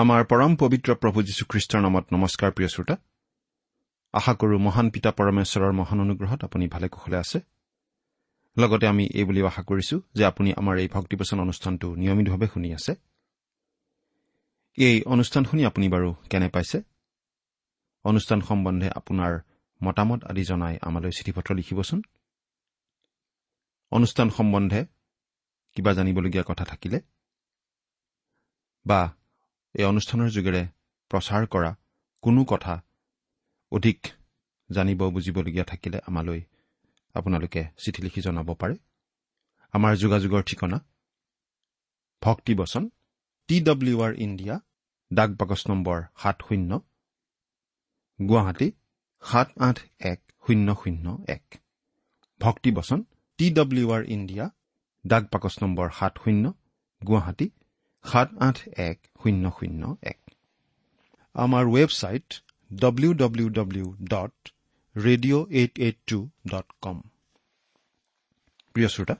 আমাৰ পৰম পবিত্ৰ প্ৰভু যীশুখ্ৰীষ্টৰ নামত নমস্কাৰ প্ৰিয় শ্ৰোতা। আশা কৰো মহান পিতা পৰমেশ্বৰৰ মহান অনুগ্ৰহত আপুনি ভালে কুশলে আছে। লগতে আমি এই বুলিও আশা কৰিছো যে আপুনি আমাৰ এই ভক্তিপচন অনুষ্ঠানটো নিয়মিতভাৱে শুনি আছে। এই অনুষ্ঠান শুনি আপুনি বাৰু কেনে পাইছে? অনুষ্ঠান সম্বন্ধে আপোনাৰ মতামত আদি জনাই আমালৈ চিঠি পত্ৰ লিখিবচোন। অনুষ্ঠান সম্বন্ধে কিবা জানিবলগীয়া কথা থাকিলে বা এই অনুষ্ঠানৰ যোগেৰে প্ৰচাৰ কৰা কোনো কথা অধিক জানিব বুজিবলগীয়া থাকিলে আমালৈ আপোনালোকে চিঠি লিখি জনাব পাৰে। আমাৰ যোগাযোগৰ ঠিকনা ভক্তিবচন টি ডব্লিউ আৰ ইণ্ডিয়া ডাক বাকচ নম্বৰ সাত শূন্য গুৱাহাটী সাত আঠ এক শূন্য শূন্য এক। ভক্তিবচন টি ডব্লিউ আৰ ইণ্ডিয়া ডাক বাকচ নম্বৰ সাত শূন্য গুৱাহাটী সাত আঠ এক শূন্য শূন্য এক। আমাৰ website W W W dot radio' eight eight two dot com প্ৰিয় শ্ৰোতা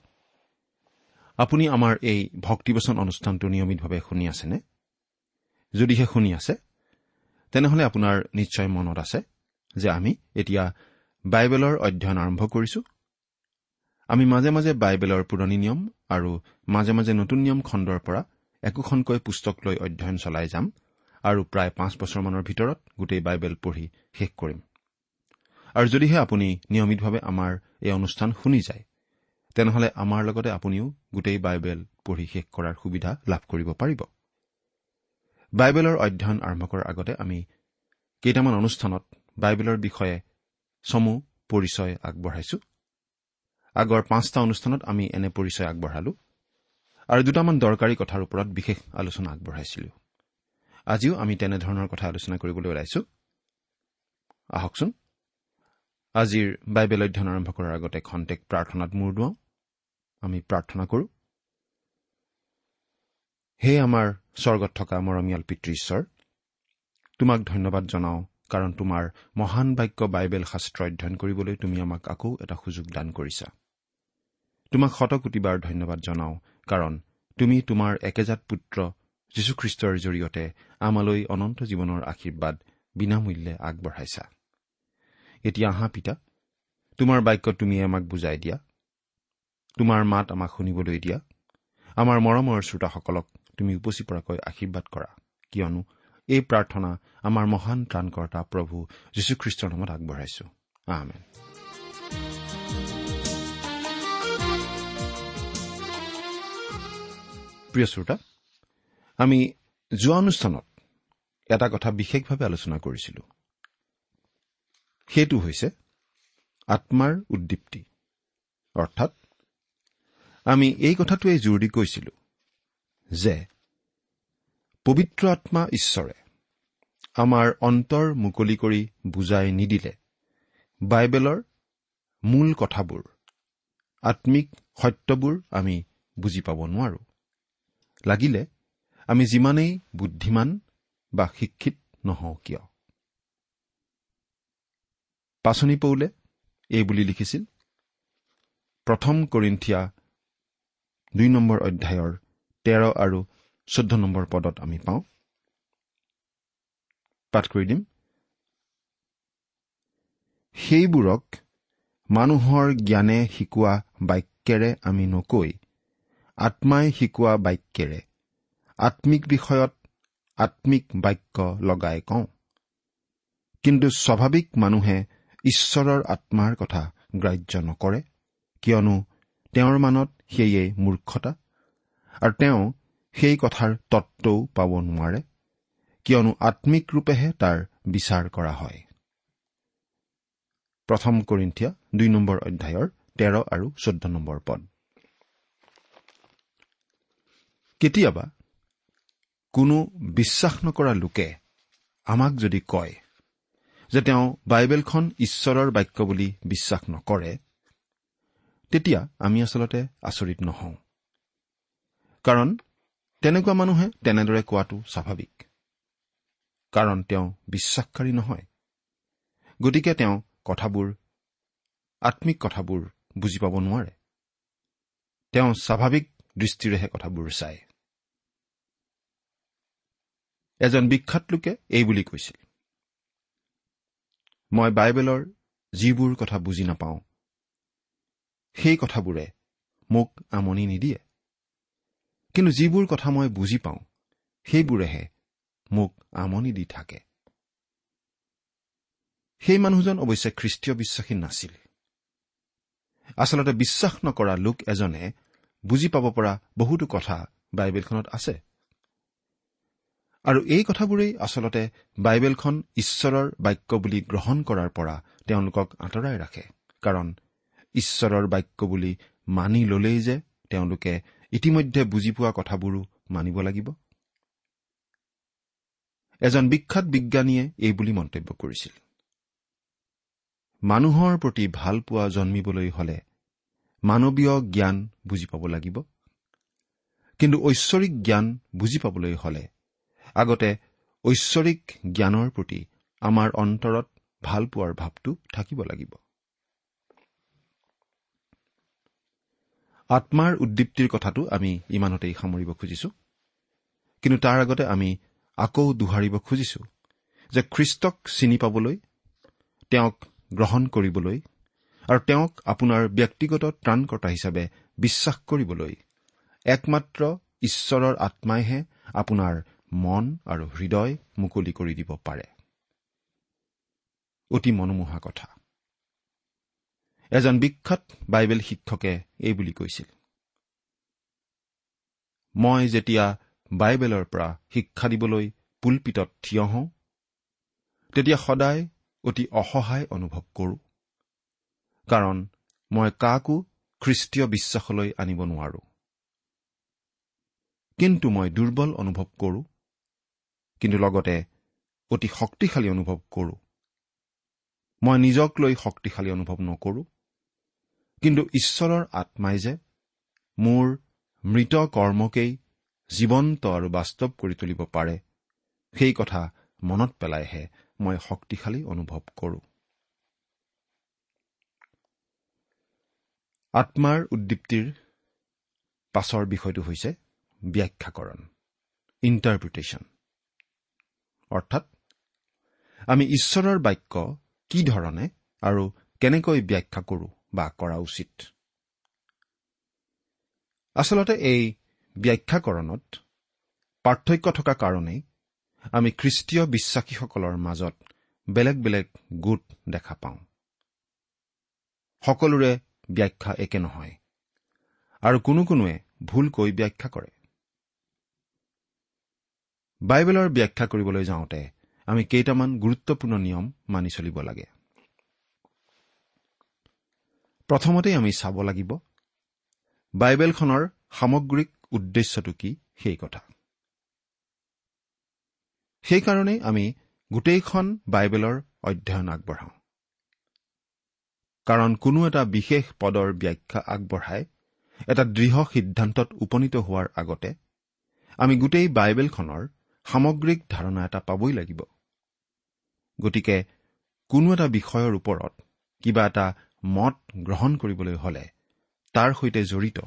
আপুনি আমাৰ এই ভক্তিবচন অনুষ্ঠানটো নিয়মিতভাৱে শুনি আছেনে? যদিহে শুনি আছে তেনেহলে আপোনাৰ নিশ্চয় মনত আছে যে আমি এতিয়া বাইবেলৰ অধ্যয়ন আৰম্ভ কৰিছো। আমি মাজে মাজে বাইবেলৰ পুৰণি নিয়ম আৰু মাজে মাজে নতুন নিয়ম খণ্ডৰ পৰা একোখনকৈ পুস্তক লৈ অধ্যয়ন চলাই যাম আৰু প্ৰায় পাঁচ বছৰমানৰ ভিতৰত গোটেই বাইবেল পঢ়ি শেষ কৰিম। আৰু যদিহে আপুনি নিয়মিতভাৱে আমাৰ এই অনুষ্ঠান শুনি যায় তেনেহলে আমাৰ লগতে আপুনিও গোটেই বাইবেল পঢ়ি শেষ কৰাৰ সুবিধা লাভ কৰিব পাৰিব। বাইবেলৰ অধ্যয়ন আৰম্ভ কৰাৰ আগতে আমি কেইটামান অনুষ্ঠানত বাইবেলৰ বিষয়ে চমু পৰিচয় আগবঢ়াইছো। আগৰ পাঁচটা অনুষ্ঠানত আমি এনে পৰিচয় আগবঢ়ালো। আৰু দুটামান দৰকাৰী কথাৰ ওপৰত বিশেষ আলোচনা আগবঢ়াইছিলো। আজিও আমি তেনেধৰণৰ কথা আলোচনা কৰিবলৈ ওলাইছো। আহকচোন। আজিৰ বাইবেল অধ্যয়ন আৰম্ভ কৰাৰ আগতে খন্তেক প্ৰাৰ্থনাত মূৰ দুৱাওঁ। আমি প্ৰাৰ্থনা কৰো। হে আমাৰ স্বৰ্গত থকা মৰমীয়াল পিতৃ ঈশ্বৰ তোমাক ধন্যবাদ জনাওঁ কাৰণ তোমাৰ মহান বাক্য বাইবেল শাস্ত্ৰ অধ্যয়ন কৰিবলৈ তুমি আমাক আকৌ এটা সুযোগ দান কৰিছা। তোমাক শতকোটিবাৰ ধন্যবাদ জনাওঁ কাৰণ তুমি তোমাৰ একেজাত পুত্ৰ যীশুখ্ৰীষ্টৰ জৰিয়তে আমালৈ অনন্ত জীৱনৰ আশীৰ্বাদ বিনামূল্যে আগবঢ়াইছা। এতিয়া আহা পিতা তোমাৰ বাক্য তুমি আমাক বুজাই দিয়া। তোমাৰ মাত আমাক শুনিবলৈ দিয়া। আমাৰ মৰমৰ শ্ৰোতাসকলক তুমি উপচি পৰাকৈ আশীৰ্বাদ কৰা। কিয়নো এই প্ৰাৰ্থনা আমাৰ মহান ত্ৰাণকৰ্তা প্ৰভু যীশুখ্ৰীষ্টৰ নামত আগবঢ়াইছো। আমেন। প্ৰিয় শ্ৰোতা আমি যোৱা অনুষ্ঠানত এটা কথা বিশেষভাৱে আলোচনা কৰিছিলো। সেইটো হৈছে আত্মাৰ উদ্দীপ্তি। অৰ্থাৎ আমি এই কথাটোৱেই জোৰ দি কৈছিলো যে পবিত্ৰ আত্মা ঈশ্বৰে আমাৰ অন্তৰ মুকলি কৰি বুজাই নিদিলে বাইবেলৰ মূল কথাবোৰ আত্মিক সত্যবোৰ আমি বুজি পাব নোৱাৰো। লাগিলে আমি যিমানেই বুদ্ধিমান বা শিক্ষিত নহওঁ কিয়? পাচনি পৌলে এই বুলি লিখিছিল প্ৰথম কৰিন্থিয়া দুই নম্বৰ অধ্যায়ৰ তেৰ আৰু চৈধ্য নম্বৰ পদত আমি পাওঁ। পাঠ কৰি দিম। সেইবোৰক মানুহৰ জ্ঞানে শিকোৱা বাক্যেৰে আমি নকৈ আত্মাই শিকোৱা বাক্যেৰে। আত্মিক বিষয়ত আত্মিক বাক্য লগাই কওঁ। কিন্তু স্বাভাৱিক মানুহে ঈশ্বৰৰ আত্মাৰ কথা গ্ৰাহ্য নকৰে কিয়নো তেওঁৰ মানত সেয়ে মূৰ্খতা আৰু তেওঁ সেই কথাৰ তত্বও পাব নোৱাৰে কিয়নো আত্মিক ৰূপেহে তাৰ বিচাৰ কৰা হয়। প্ৰথম কৰিন্ঠিয়া দুই নম্বৰ অধ্যায়ৰ তেৰ আৰু চৈধ্য নম্বৰ পদ। কেতিয়াবা কোনো বিশ্বাস নকৰা লোকে আমাক যদি কয় যে তেওঁ বাইবেলখন ঈশ্বৰৰ বাক্য বুলি বিশ্বাস নকৰে তেতিয়া আমি আচলতে আচৰিত নহওঁ। কাৰণ তেনেকুৱা মানুহে তেনেদৰে কোৱাটো স্বাভাৱিক। কাৰণ তেওঁ বিশ্বাসকাৰী নহয়। গতিকে তেওঁ কথাবোৰ আত্মিক কথাবোৰ বুজি পাব নোৱাৰে। তেওঁ স্বাভাৱিক দৃষ্টিৰেহে কথাবোৰ চায়। এজন বিখ্যাত লোকে এই বুলি কৈছিল। মই বাইবেলৰ যিবোৰ কথা বুজি নাপাওঁ সেই কথাবোৰে মোক আমনি নিদিয়ে। কিন্তু যিবোৰ কথা মই বুজি পাওঁ সেইবোৰেহে মোক আমনি দি থাকে। সেই মানুহজন অৱশ্যে খ্ৰীষ্টীয় বিশ্বাসী নাছিল। আচলতে বিশ্বাস নকৰা লোক এজনে বুজি পাব পৰা বহুতো কথা বাইবেলখনত আছে। আৰু এই কথাবোৰেই আচলতে বাইবেলখন ঈশ্বৰৰ বাক্য বুলি গ্ৰহণ কৰাৰ পৰা তেওঁলোকক আঁতৰাই ৰাখে। কাৰণ ঈশ্বৰৰ বাক্য বুলি মানি ললেই যে তেওঁলোকে ইতিমধ্যে বুজি পোৱা কথাবোৰো মানিব লাগিব। এজন বিখ্যাত বিজ্ঞানীয়ে এই বুলি মন্তব্য কৰিছিল। মানুহৰ প্ৰতি ভাল পোৱা জন্মিবলৈ হলে মানৱীয় জ্ঞান বুজি পাব লাগিব। কিন্তু ঐশ্বৰিক জ্ঞান বুজি পাবলৈ হলে আগতে ঐশ্বৰিক জ্ঞানৰ প্ৰতি আমাৰ অন্তৰত ভাল পোৱাৰ ভাৱটো থাকিব লাগিব। আত্মাৰ উদ্দীপ্তিৰ কথাটো আমি ইমানতেই সামৰিব খুজিছো। কিন্তু তাৰ আগতে আমি আকৌ দোহাৰিব খুজিছো যে খ্ৰীষ্টক চিনি পাবলৈ তেওঁক গ্ৰহণ কৰিবলৈ আৰু তেওঁক আপোনাৰ ব্যক্তিগত ত্ৰাণকৰ্তা হিচাপে বিশ্বাস কৰিবলৈ একমাত্ৰ ঈশ্বৰৰ আত্মাইহে আপোনাৰ মন আৰু হৃদয় মুকলি কৰি দিব পাৰে। অতি মনোমোহা কথা। এজন বিখ্যাত বাইবেল শিক্ষকে এই বুলি কৈছিল মই যেতিয়া বাইবেলৰ পৰা শিক্ষা দিবলৈ পুলপিতত থিয় হওঁ তেতিয়া সদায় অতি অসহায় অনুভৱ কৰোঁ কাৰণ মই কাকো খ্ৰীষ্টীয় বিশ্বাসলৈ আনিব নোৱাৰো। কিন্তু মই দুৰ্বল অনুভৱ কৰোঁ কিন্তু লগতে অতি শক্তিশালী অনুভৱ কৰোঁ। মই নিজক লৈ শক্তিশালী অনুভৱ নকৰোঁ। কিন্তু ঈশ্বৰৰ আত্মাই যে মোৰ মৃত কৰ্মকেই জীৱন্ত আৰু বাস্তৱ কৰি তুলিব পাৰে সেই কথা মনত পেলাইহে মই শক্তিশালী অনুভৱ কৰোঁ। আত্মাৰ উদ্দীপ্তিৰ পাছৰ বিষয়টো হৈছে ব্যাখ্যাকৰণ ইণ্টাৰপ্ৰিটেশ্যন অৰ্থাৎ আমি ঈশ্বৰৰ বাক্য কি ধৰণে আৰু কেনেকৈ ব্যাখ্যা কৰোঁ বা কৰা উচিত? আচলতে এই ব্যাখ্যাকৰণত পাৰ্থক্য থকা কাৰণেই আমি খ্ৰীষ্টীয় বিশ্বাসীসকলৰ মাজত বেলেগ বেলেগ গোট দেখা পাওঁ। সকলোৰে ব্যাখ্যা একে নহয় আৰু কোনো কোনোৱে ভুলকৈ ব্যাখ্যা কৰে। বাইবেলৰ ব্যাখ্যা কৰিবলৈ যাওঁতে আমি কেইটামান গুৰুত্বপূৰ্ণ নিয়ম মানি চলিব লাগে। প্ৰথমতেই আমি চাব লাগিব বাইবেলখনৰ সামগ্ৰিক উদ্দেশ্যটো কি সেই কথা। সেইকাৰণেই আমি গোটেইখন বাইবেলৰ অধ্যয়ন আগবঢ়াওঁ। কাৰণ কোনো এটা বিশেষ পদৰ ব্যাখ্যা আগবঢ়াই এটা দৃঢ় সিদ্ধান্তত উপনীত হোৱাৰ আগতে আমি গোটেই বাইবেলখনৰ সামগ্ৰিক ধাৰণা এটা পাবই লাগিব। গতিকে কোনো এটা বিষয়ৰ ওপৰত কিবা এটা মত গ্ৰহণ কৰিবলৈ হলে তাৰ সৈতে জড়িত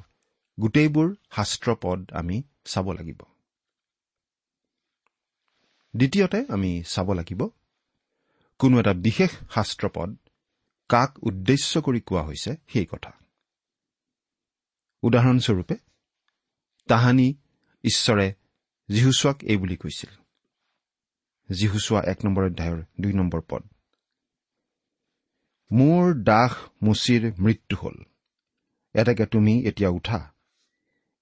গোটেইবোৰ শাস্ত্ৰ পদ আমি চাব লাগিব। দ্বিতীয়তে আমি চাব লাগিব কোনো এটা বিশেষ শাস্ত্ৰপদ কাক উদ্দেশ্য কৰি কোৱা হৈছে সেই কথা। উদাহৰণস্বৰূপে তাহানি ঈশ্বৰে যীহুচোৱাক এই বুলি কৈছিল। যীহুচোৱা এক নম্বৰ অধ্যায়ৰ দুই নম্বৰ পদ। মোৰ দাস মুচিৰ মৃত্যু হল। এতেকে তুমি এতিয়া উঠা।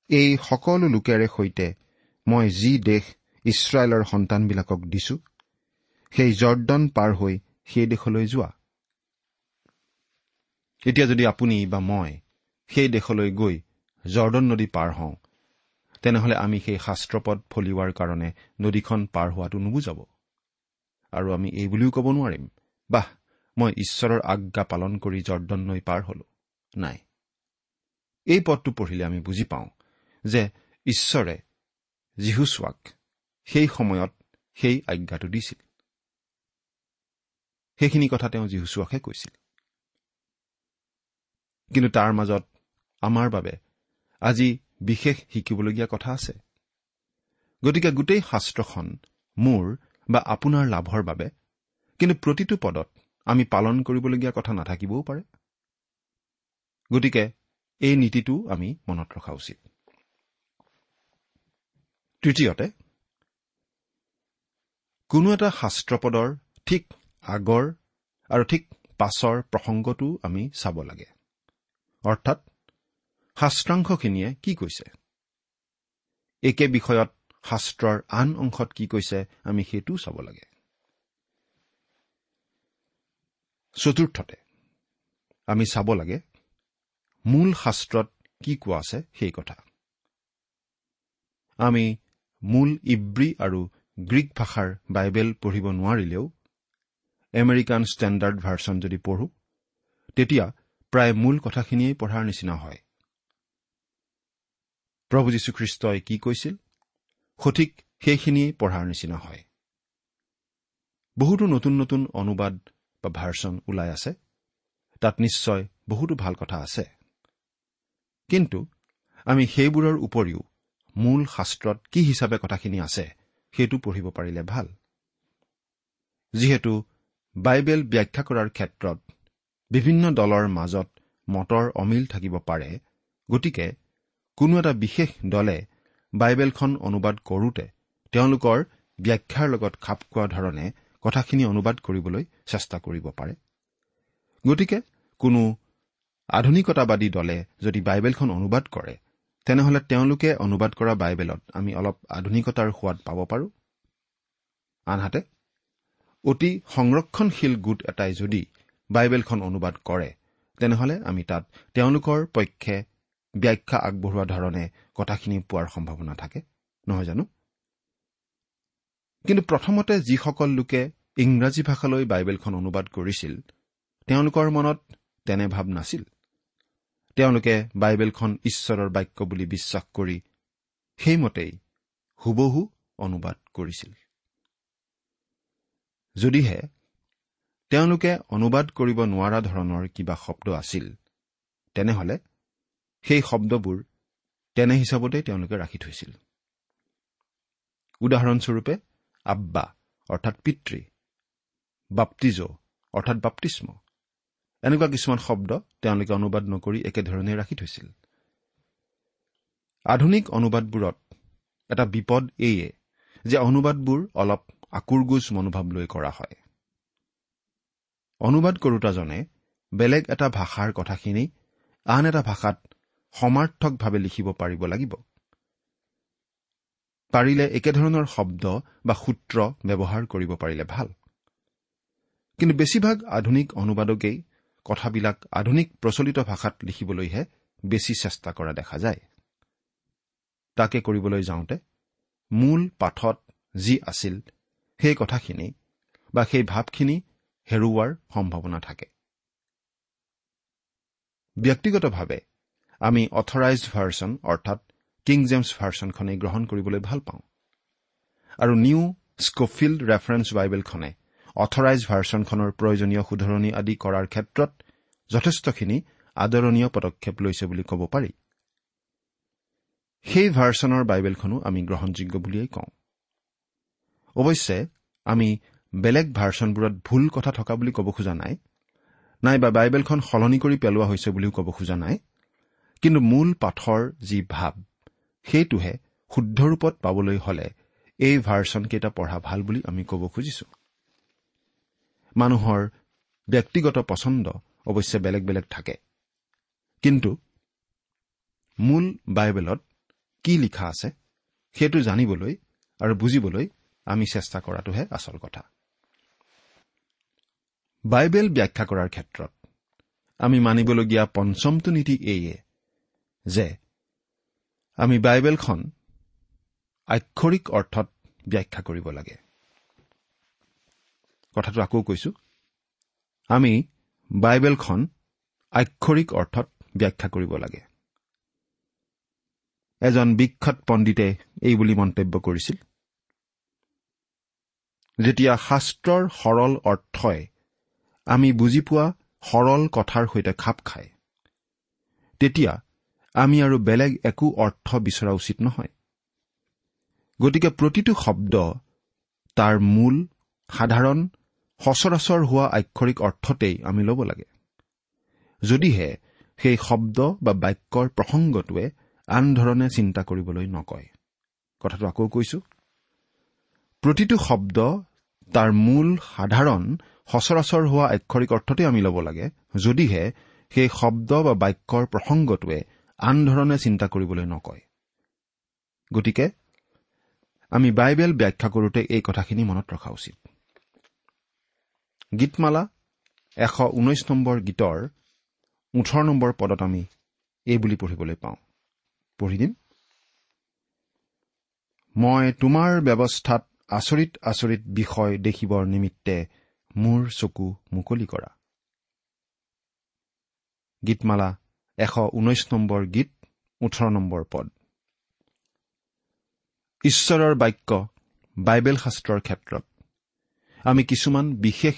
এই সকলো লোকেৰে সৈতে মই যি দেশ ইছৰাইলৰ সন্তানবিলাকক দিছো সেই জৰ্দন পাৰ হৈ সেই দেশলৈ যোৱা। এতিয়া যদি আপুনি বা মই সেই দেশলৈ গৈ জৰ্দন নদী পাৰ হওঁ তেনেহলে আমি সেই শাস্ত্ৰপদ ফলিওৱাৰ কাৰণে নদীখন পাৰ হোৱাটো নুবুজাব। আৰু আমি এই বুলিও ক'ব নোৱাৰিম বাহ মই ঈশ্বৰৰ আজ্ঞা পালন কৰি জৰ্দন নৈ পাৰ হলো। নাই। এই পদটো পঢ়িলে আমি বুজি পাওঁ যে ঈশ্বৰে যীহুচোৱাক সেই সময়ত সেই আজ্ঞাটো দিছিল। সেইখিনি কথা তেওঁ যীহুচোৱাকহে কৈছিল। কিন্তু তাৰ মাজত আমাৰ বাবে আজি বিশেষ শিকিবলগীয়া কথা আছে। গতিকে গোটেই শাস্ত্ৰখন মোৰ বা আপোনাৰ লাভৰ বাবে কিন্তু প্ৰতিটো পদত আমি পালন কৰিবলগীয়া কথা নাথাকিবও পাৰে। গতিকে এই নীতিটো আমি মনত ৰখা উচিত। তৃতীয়তে কোনো এটা শাস্ত্ৰপদৰ ঠিক আগৰ আৰু ঠিক পাছৰ প্ৰসংগটো আমি চাব লাগে। অৰ্থাৎ শাস্ত্ৰাংশখিনিয়ে কি কৈছে? একে বিষয়ত শাস্ত্ৰৰ আন অংশত কি কৈছে আমি সেইটোও চাব লাগে। চতুৰ্থতে আমি চাব লাগে মূল শাস্ত্ৰত কি কোৱা আছে সেই কথা। আমি মূল ইব্ৰী আৰু গ্ৰীক ভাষাৰ বাইবেল পঢ়িব নোৱাৰিলেও আমেৰিকান ষ্টেণ্ডাৰ্ড ভাৰ্চন যদি পঢ়ো তেতিয়া প্ৰায় মূল কথাখিনিয়েই পঢ়াৰ নিচিনা হয়। প্ৰভু যীশুখ্ৰীষ্টই কি কৈছিল? সঠিক সেইখিনিয়েই পঢ়াৰ নিচিনা হয়। বহুতো নতুন নতুন অনুবাদ বা ভাৰ্চন ওলাই আছে। তাত নিশ্চয় বহুতো ভাল কথা আছে। কিন্তু আমি সেইবোৰৰ উপৰিও মূল শাস্ত্ৰত কি হিচাপে কথাখিনি আছে সেইটো পঢ়িব পাৰিলে ভাল। যিহেতু বাইবেল ব্যাখ্যা কৰাৰ ক্ষেত্ৰত বিভিন্ন দলৰ মাজত মতৰ অমিল থাকিব পাৰে গতিকে কোনো এটা বিশেষ দলে বাইবেলখন অনুবাদ কৰোঁতে তেওঁলোকৰ ব্যাখ্যাৰ লগত খাপ খোৱা ধৰণে কথাখিনি অনুবাদ কৰিবলৈ চেষ্টা কৰিব পাৰে। গতিকে কোনো আধুনিকতাবাদী দলে যদি বাইবেলখন অনুবাদ কৰে তেনেহলে তেওঁলোকে অনুবাদ কৰা বাইবেলত আমি অলপ আধুনিকতাৰ সোৱাদ পাব পাৰোঁ। আনহাতে অতি সংৰক্ষণশীল গোট এটাই যদি বাইবেলখন অনুবাদ কৰে তেনেহলে আমি তাত তেওঁলোকৰ পক্ষে ব্যাখ্যা আগবঢ়োৱা ধৰণে কথাখিনি পোৱাৰ সম্ভাৱনা থাকে। নহয় জানো? কিন্তু প্ৰথমতে যিসকল লোকে ইংৰাজী ভাষালৈ বাইবেলখন অনুবাদ কৰিছিল তেওঁলোকৰ মনত তেনে ভাৱ নাছিল। তেওঁলোকে বাইবেলখন ঈশ্বৰৰ বাক্য বুলি বিশ্বাস কৰি সেইমতেই হুবহু অনুবাদ কৰিছিল। যদিহে তেওঁলোকে অনুবাদ কৰিব নোৱাৰা ধৰণৰ কিবা শব্দ আছিল তেনেহলে সেই শব্দবোৰ তেনে হিচাপতে তেওঁলোকে ৰাখি থৈছিল। উদাহৰণস্বৰূপে আব্বা অৰ্থাৎ পিতৃ বাপ্তিজ অৰ্থাৎ বাপ্তিস্ম। এনেকুৱা কিছুমান শব্দ তেওঁলোকে অনুবাদ নকৰি একেধৰণে ৰাখি থৈছিল। আধুনিক অনুবাদবোৰত এটা বিপদ এইয়ে যে অনুবাদবোৰ অলপ আকুৰগোজ মনোভাৱ লৈ কৰা হয়। অনুবাদ কৰোতাজনে বেলেগ এটা ভাষাৰ কথাখিনি আন এটা ভাষাত সমাৰ্থকভাৱে লিখিব পাৰিব লাগিব। পাৰিলে একেধৰণৰ শব্দ বা সূত্ৰ ব্যৱহাৰ কৰিব পাৰিলে ভাল। কিন্তু বেছিভাগ আধুনিক অনুবাদকেই কথাবিলাক আধুনিক প্ৰচলিত ভাষাত লিখিবলৈহে বেছি চেষ্টা কৰা দেখা যায়। তাকে কৰিবলৈ যাওঁতে মূল পাঠত যি আছিল সেই কথাখিনি বা সেই ভাৱখিনি হেৰুওৱাৰ সম্ভাৱনা থাকে। ব্যক্তিগতভাৱে আমি অথৰাইজড ভাৰ্চন অৰ্থাৎ কিং জেমছ ভাৰ্চনখনেই গ্ৰহণ কৰিবলৈ ভাল পাওঁ। আৰু নিউ স্কফিল্ড ৰেফাৰেন্স বাইবেলখনে অথৰাইজ ভাৰ্চনখনৰ প্ৰয়োজনীয় শুধৰণি আদি কৰাৰ ক্ষেত্ৰত যথেষ্টখিনি আদৰণীয় পদক্ষেপ লৈছে বুলি ক'ব পাৰি। সেই ভাৰ্চনৰ বাইবেলখনো আমি গ্ৰহণযোগ্য বুলিয়েই কওঁ। অৱশ্যে আমি বেলেগ ভাৰ্চনবোৰত ভুল কথা থকা বুলি ক'ব খোজা নাই নাইবা বাইবেলখন সলনি কৰি পেলোৱা হৈছে বুলিও ক'ব খোজা নাই। কিন্তু মূল পাঠৰ যি ভাৱ সেইটোহে শুদ্ধ ৰূপত পাবলৈ হলে এই ভাৰ্চনকেইটা পঢ়া ভাল বুলি আমি ক'ব খুজিছো। মানুহৰ ব্যক্তিগত পচন্দ অৱশ্যে বেলেগ বেলেগ থাকে। কিন্তু মূল বাইবেলত কি লিখা আছে সেইটো জানিবলৈ আৰু বুজিবলৈ আমি চেষ্টা কৰাটোহে আচল কথা। বাইবেল ব্যাখ্যা কৰাৰ ক্ষেত্ৰত আমি মানিবলগীয়া পঞ্চমটো নীতি এইয়ে যে আমি বাইবেলখন আক্ষৰিক অৰ্থত ব্যাখ্যা কৰিব লাগে। কথাটো আকৌ কৈছো। আমি বাইবেলখন আক্ষৰিক অৰ্থত ব্যাখ্যা কৰিব লাগে। এজন বিখ্যাত পণ্ডিতে এই বুলি মন্তব্য কৰিছিল। যেতিয়া শাস্ত্ৰৰ সৰল অৰ্থই আমি বুজি পোৱা সৰল কথাৰ সৈতে খাপ খায় তেতিয়া আমি আৰু বেলেগ একো অৰ্থ বিচৰা উচিত নহয়। গতিকে প্ৰতিটো শব্দ তাৰ মূল সাধাৰণ সচৰাচৰ হোৱা আক্ষৰিক অৰ্থতেই আমি ল'ব লাগে। যদিহে সেই শব্দ বা বাক্যৰ প্ৰসংগটোৱে আন ধৰণে চিন্তা কৰিবলৈ নকয়। কথাটো আকৌ কৈছো। প্ৰতিটো শব্দ তাৰ মূল সাধাৰণ সচৰাচৰ হোৱা আক্ষৰিক অৰ্থতে আমি ল'ব লাগে যদিহে সেই শব্দ বা বাক্যৰ প্ৰসংগটোৱে আন ধৰণে চিন্তা কৰিবলৈ নকয়। গতিকে আমি বাইবেল ব্যাখ্যা কৰোঁতে এই কথাখিনি মনত ৰখা উচিত। গীতমালা এশ ঊনৈশ নম্বৰ গীতৰ ওঠৰ নম্বৰ পদত আমি এই বুলি পঢ়িবলৈ পাওঁ। পঢ়ি দিম। মই তোমাৰ ব্যৱস্থাত আচৰিত আচৰিত বিষয় দেখিবৰ নিমিত্তে মোৰ চকু মুকলি কৰা। গীতমালা এশ ঊনৈশ নম্বৰ গীত ওঠৰ নম্বৰ পদ। ঈশ্বৰৰ বাক্য বাইবেল শাস্ত্ৰৰ ক্ষেত্ৰত। আমি কিছুমান বিশেষ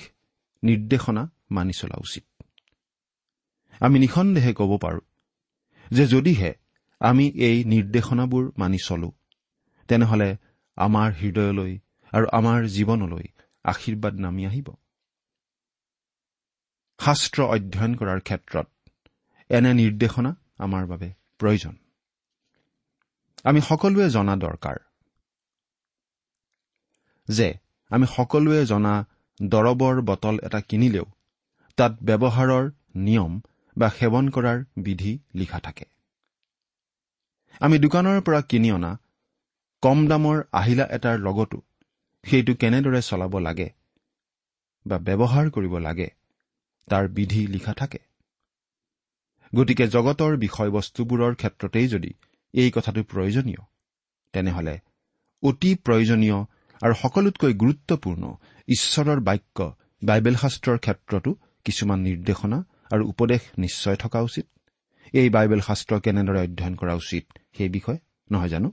নিৰ্দেশনা মানি চলা উচিত। আমি নিঃসন্দেহে ক'ব পাৰোঁ যে যদিহে আমি এই নিৰ্দেশনাবোৰ মানি চলো তেনেহলে আমাৰ হৃদয়লৈ আৰু আমাৰ জীৱনলৈ আশীৰ্বাদ নামি আহিব। শাস্ত্ৰ অধ্যয়ন কৰাৰ ক্ষেত্ৰত এনে নিৰ্দেশনা আমাৰ বাবে প্ৰয়োজন। আমি সকলোৱে জনা দৰকাৰ যে আমি সকলোৱে জনা দৰৱৰ বটল এটা কিনিলেও তাত ব্যৱহাৰৰ নিয়ম বা সেৱন কৰাৰ বিধি লিখা থাকে। আমি দোকানৰ পৰা কিনি অনা কম দামৰ আহিলা এটাৰ লগতো সেইটো কেনেদৰে চলাব লাগে বা ব্যৱহাৰ কৰিব লাগে তাৰ বিধি লিখা থাকে। গতিকে জগতৰ বিষয়বস্তুবোৰৰ ক্ষেত্ৰতেই যদি এই কথাটো প্ৰয়োজনীয় তেনেহলে অতি প্ৰয়োজনীয় আৰু সকলোতকৈ গুৰুত্বপূৰ্ণ ঈশ্বৰৰ বাক্য বাইবেল শাস্ত্ৰৰ ক্ষেত্ৰতো কিছুমান নিৰ্দেশনা আৰু উপদেশ নিশ্চয় থকা উচিত। এই বাইবেল শাস্ত্ৰ কেনেদৰে অধ্যয়ন কৰা উচিত সেই বিষয়ে নহয় জানো?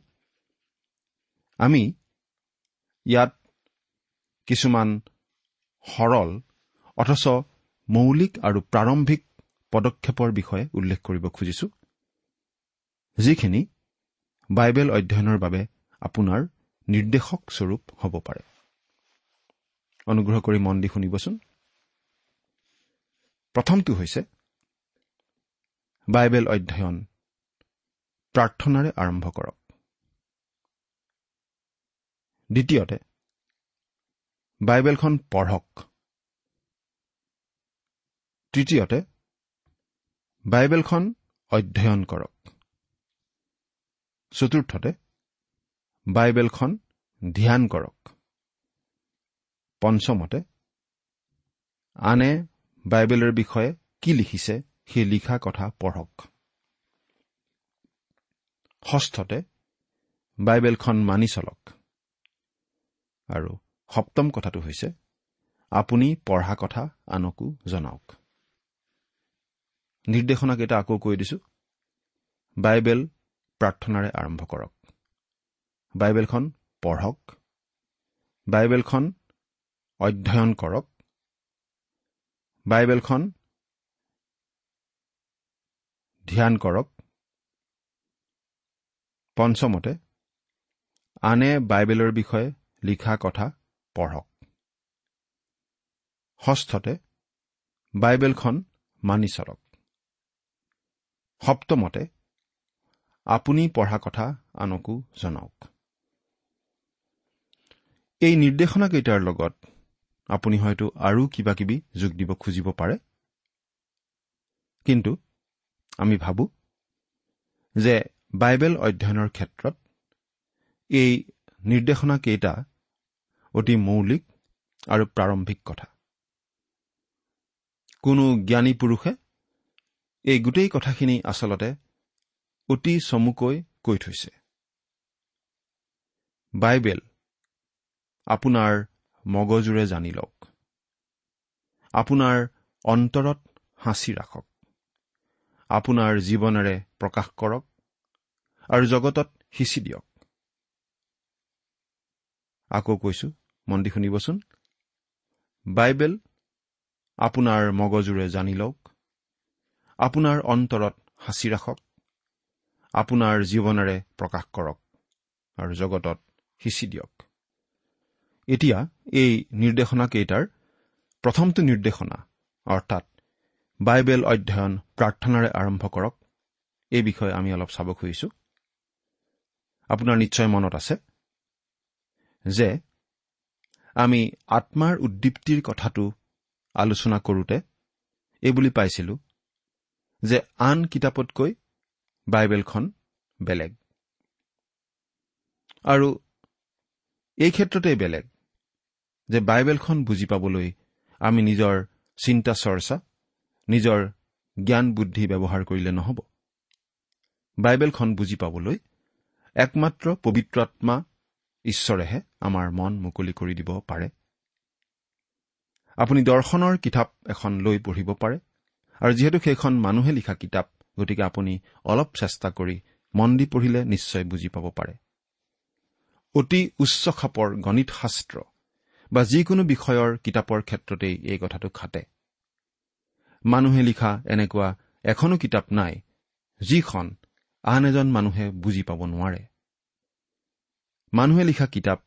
আমি ইয়াত কিছুমান সৰল অথচ মৌলিক আৰু প্ৰাৰম্ভিক পদক্ষেপৰ বিষয়ে উল্লেখ কৰিব খুজিছো। যিখিনি বাইবেল অধ্যয়নৰ বাবে আপোনাৰ নিৰ্দেশক স্বৰূপ হ'ব পাৰে। অনুগ্ৰহ কৰি মন দি শুনিবচোন। প্ৰথমটো হৈছে বাইবেল অধ্যয়ন প্ৰাৰ্থনাৰে আৰম্ভ কৰক। দ্বিতীয়তে বাইবেলখন পঢ়ক। তৃতীয়তে বাইবেলখন অধ্যয়ন কৰক। চতুৰ্থতে বাইবেলখন ধ্যান কৰক। পঞ্চমতে আনে বাইবেলৰ বিষয়ে কি লিখিছে সেই লিখা কথা পঢ়ক। ষষ্ঠতে বাইবেলখন মানি চলক। আৰু সপ্তম কথাটো হৈছে আপুনি পঢ়া কথা আনকো জনাওক। নিৰ্দেশনাকেইটা আকৌ কৈ দিছো। বাইবেল প্ৰাৰ্থনাৰে আৰম্ভ কৰক। বাইবেলখন পঢ়ক। বাইবেলখন অধ্যয়ন কৰক। বাইবেলখন ধ্যান কৰক। পঞ্চমতে আনে বাইবেলৰ বিষয়ে লিখা কথা পঢ়ক। ষষ্ঠতে বাইবেলখন মানি চলক। সপ্তমতে আপুনি পঢ়া কথা আনকো জনাওক। এই নিৰ্দেশনাকেইটাৰ লগত আপুনি হয়তো আৰু কিবা কিবি যোগ দিব খুজিব পাৰে। কিন্তু আমি ভাবো যে বাইবেল অধ্যয়নৰ ক্ষেত্ৰত এই নিৰ্দেশনাকেইটা অতি মৌলিক আৰু প্ৰাৰম্ভিক কথা। কোনো জ্ঞানী পুৰুষে এই গোটেই কথাখিনি আচলতে অতি চমুকৈ কৈ থৈছে। বাইবেল আপোনাৰ মগজুৰে জানি লওক। আপোনাৰ অন্তৰত সাঁচি ৰাখক। আপোনাৰ জীৱনেৰে প্ৰকাশ কৰক আৰু জগতত সিঁচি দিয়ক। আকৌ কৈছো মন দি শুনিবচোন। বাইবেল আপোনাৰ মগজুৰে জানি লওক। আপোনাৰ অন্তৰত সাঁচি ৰাখক। আপোনাৰ জীৱনেৰে প্ৰকাশ কৰক আৰু জগতত সিঁচি দিয়ক। এতিয়া এই নিৰ্দেশনাকেইটাৰ প্ৰথমটো নিৰ্দেশনা অৰ্থাৎ বাইবেল অধ্যয়ন প্ৰাৰ্থনাৰে আৰম্ভ কৰক। এই বিষয়ে আমি অলপ চাব খুজিছো। আপোনাৰ নিশ্চয় মনত আছে যে আমি আত্মাৰ উদ্দীপ্তিৰ কথাটো আলোচনা কৰোঁতে এইবুলি পাইছিলো যে আন কিতাপতকৈ বাইবেলখন বেলেগ। আৰু এই ক্ষেত্ৰতেই বেলেগ যে বাইবেলখন বুজি পাবলৈ আমি নিজৰ চিন্তা চৰ্চা নিজৰ জ্ঞান বুদ্ধি ব্যৱহাৰ কৰিলে নহ'ব। বাইবেলখন বুজি পাবলৈ একমাত্ৰ পবিত্ৰ আত্মা ঈশ্বৰেহে আমাৰ মন মুকলি কৰি দিব পাৰে। আপুনি দৰ্শনৰ কিতাপ এখন লৈ পঢ়িব পাৰে। আৰু যিহেতু সেইখন মানুহে লিখা কিতাপ গতিকে আপুনি অলপ চেষ্টা কৰি মন দি পঢ়িলে নিশ্চয় বুজি পাব পাৰে। অতি উচ্চ খাপৰ গণিত শাস্ত্ৰ বা যিকোনো বিষয়ৰ কিতাপৰ ক্ষেত্ৰতেই এই কথাটো খাটে। মানুহে লিখা এনেকুৱা এখনো কিতাপ নাই যিখন আন এজন মানুহে বুজি পাব নোৱাৰে। মানুহে লিখা কিতাপ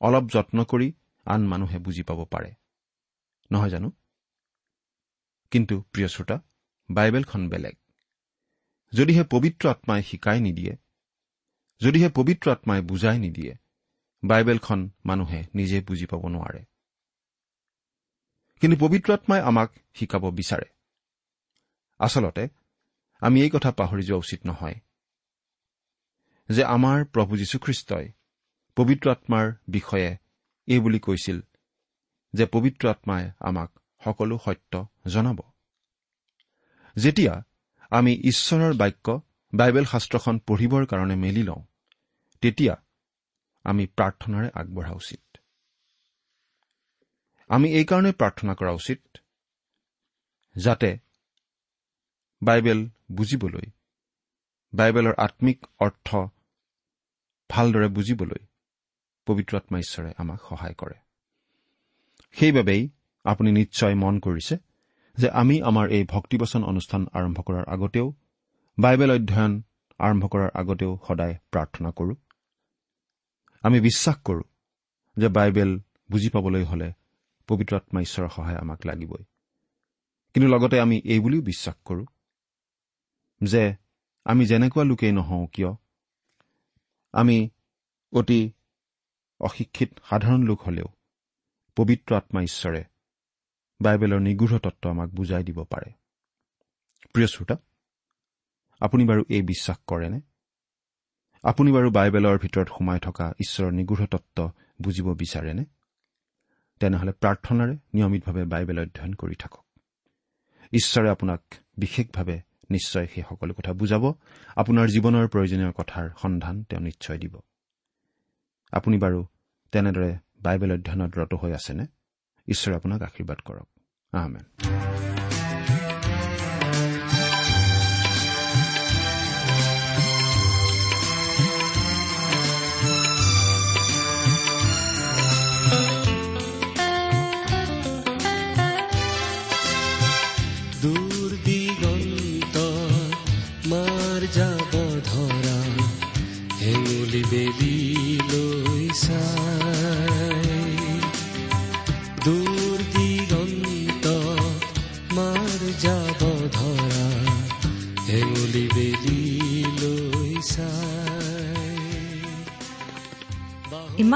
অলপ যত্ন কৰি আন মানুহে বুজি পাব পাৰে। নহয় জানো? কিন্তু প্ৰিয় শ্ৰোতা বাইবেলখন বেলেগ। যদিহে পবিত্ৰ আত্মাই শিকাই নিদিয়ে যদিহে পবিত্ৰ আত্মাই বুজাই নিদিয়ে বাইবেলখন মানুহে নিজে বুজি পাব নোৱাৰে। কিন্তু পবিত্ৰ আত্মাই আমাক শিকাব বিচাৰে। আচলতে আমি এই কথা পাহৰি যোৱা উচিত নহয় যে আমাৰ প্ৰভু যীশুখ্ৰীষ্টই পবিত্ৰ আত্মাৰ বিষয়ে এই বুলি কৈছিল যে পবিত্ৰ আত্মাই আমাক সকলো সত্য জনাব। যেতিয়া আমি ঈশ্বৰৰ বাক্য বাইবেল শাস্ত্ৰখন পঢ়িবৰ কাৰণে মেলি লওঁ তেতিয়া আমি প্ৰাৰ্থনাৰে আগবঢ়া উচিত। আমি এইকাৰণে প্ৰাৰ্থনা কৰা উচিত যাতে বাইবেল বুজিবলৈ বাইবেলৰ আত্মিক অৰ্থ ভালদৰে বুজিবলৈ পবিত্ৰ আত্মা ঈশ্বৰে আমাক সহায় কৰে। সেইবাবেই আপুনি নিশ্চয় মন কৰিছে যে আমি আমাৰ এই ভক্তিবচন অনুষ্ঠান আৰম্ভ কৰাৰ আগতেও বাইবেল অধ্যয়ন আৰম্ভ কৰাৰ আগতেও সদায় প্ৰাৰ্থনা কৰোঁ। আমি বিশ্বাস কৰোঁ যে বাইবেল বুজি পাবলৈ হ'লে পবিত্ৰ আত্মা ঈশ্বৰৰ সহায় আমাক লাগিবই। কিন্তু লগতে আমি এই বুলিও বিশ্বাস কৰোঁ যে আমি যেনেকুৱা লোকেই নহওঁ কিয় আমি অতি অশিক্ষিত সাধাৰণ লোক হলেও পবিত্ৰ আত্মা ঈশ্বৰে বাইবেলৰ নিগৃঢ় তত্ব আমাক বুজাই দিব পাৰে। প্ৰিয় শ্ৰোতা আপুনি বাৰু এই বিশ্বাস কৰেনে? আপুনি বাৰু বাইবেলৰ ভিতৰত সোমাই থকা ঈশ্বৰৰ নিগৃঢ় তত্ব বুজিব বিচাৰেনে? তেনেহলে প্ৰাৰ্থনাৰে নিয়মিতভাৱে বাইবেল অধ্যয়ন কৰি থাকক। ঈশ্বৰে আপোনাক বিশেষভাৱে নিশ্চয় সেই সকলো কথা বুজাব আপোনাৰ জীৱনৰ প্ৰয়োজনীয় কথাৰ সন্ধান তেওঁ নিশ্চয় দিব। আপুনি বাৰু তেনেদৰে বাইবেল অধ্যয়নত ৰত হৈ আছেনে? ঈশ্বৰে আপোনাক আশীৰ্বাদ কৰক। আহমেন দূৰ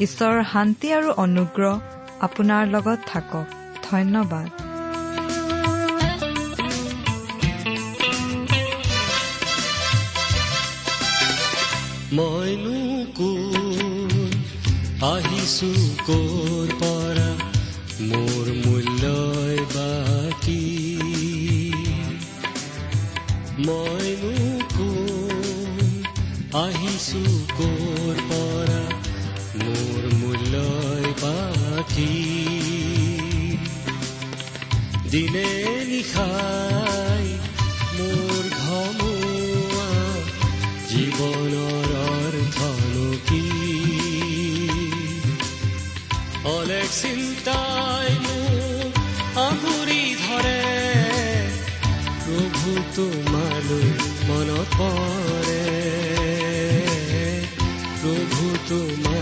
ঈশ্বৰৰ শান্তি আৰু অনুগ্ৰহ আপোনাৰ লগত থাকক। ধন্যবাদ। মইনো কোন আহিছো কৰ দিনে নিশাই মোৰ ঘমুৱা জীৱনৰ অৰ্থনো কি? অলেখ চিন্তাই মোক আগুৰি ধৰে প্ৰভু তোমালৈ মনত পৰে। প্ৰভু তোমালৈ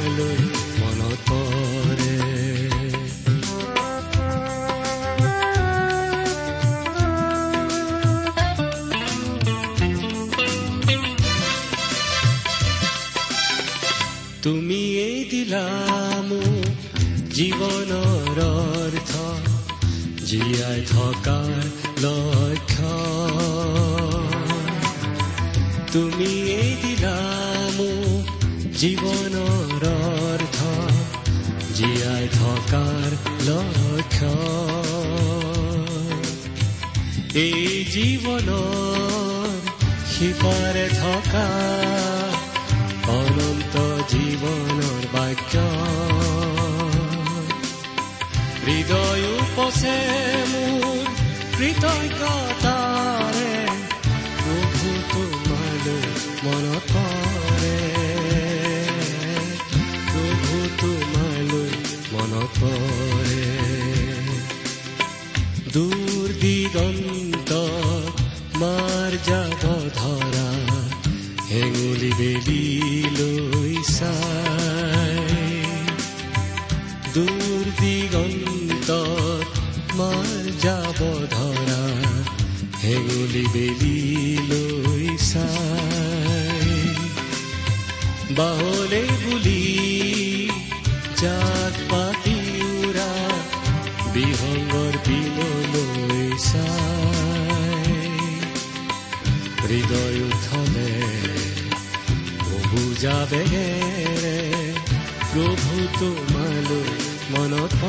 জীয়াই থকাৰ লক্ষ্য। তুমিয়েই দিলা মোক জীৱনৰ অৰ্থ। জীয়াই থকাৰ লক্ষ্য। এই জীৱনৰ সিপাৰে থকা অনন্ত জীৱনৰ বাক্য। উপচে মোৰ কৃতজ্ঞতাৰে প্ৰভু তোমালৈ মনত পৰে। প্ৰভু তোমালৈ মনত পৰে। দূৰ দিগন্ত মাৰ যাব ধৰা হেঙুলি বেলি লৈ চাই। দূৰ দিগন্ত ধূলি বেলিলৈ চাই। বাহলে বুলি জাক পাতি উৰা বিহংগৰ বিললৈ চাই। হৃদয় উঠলে বহু যাবে প্ৰভু তোমালৈ মনত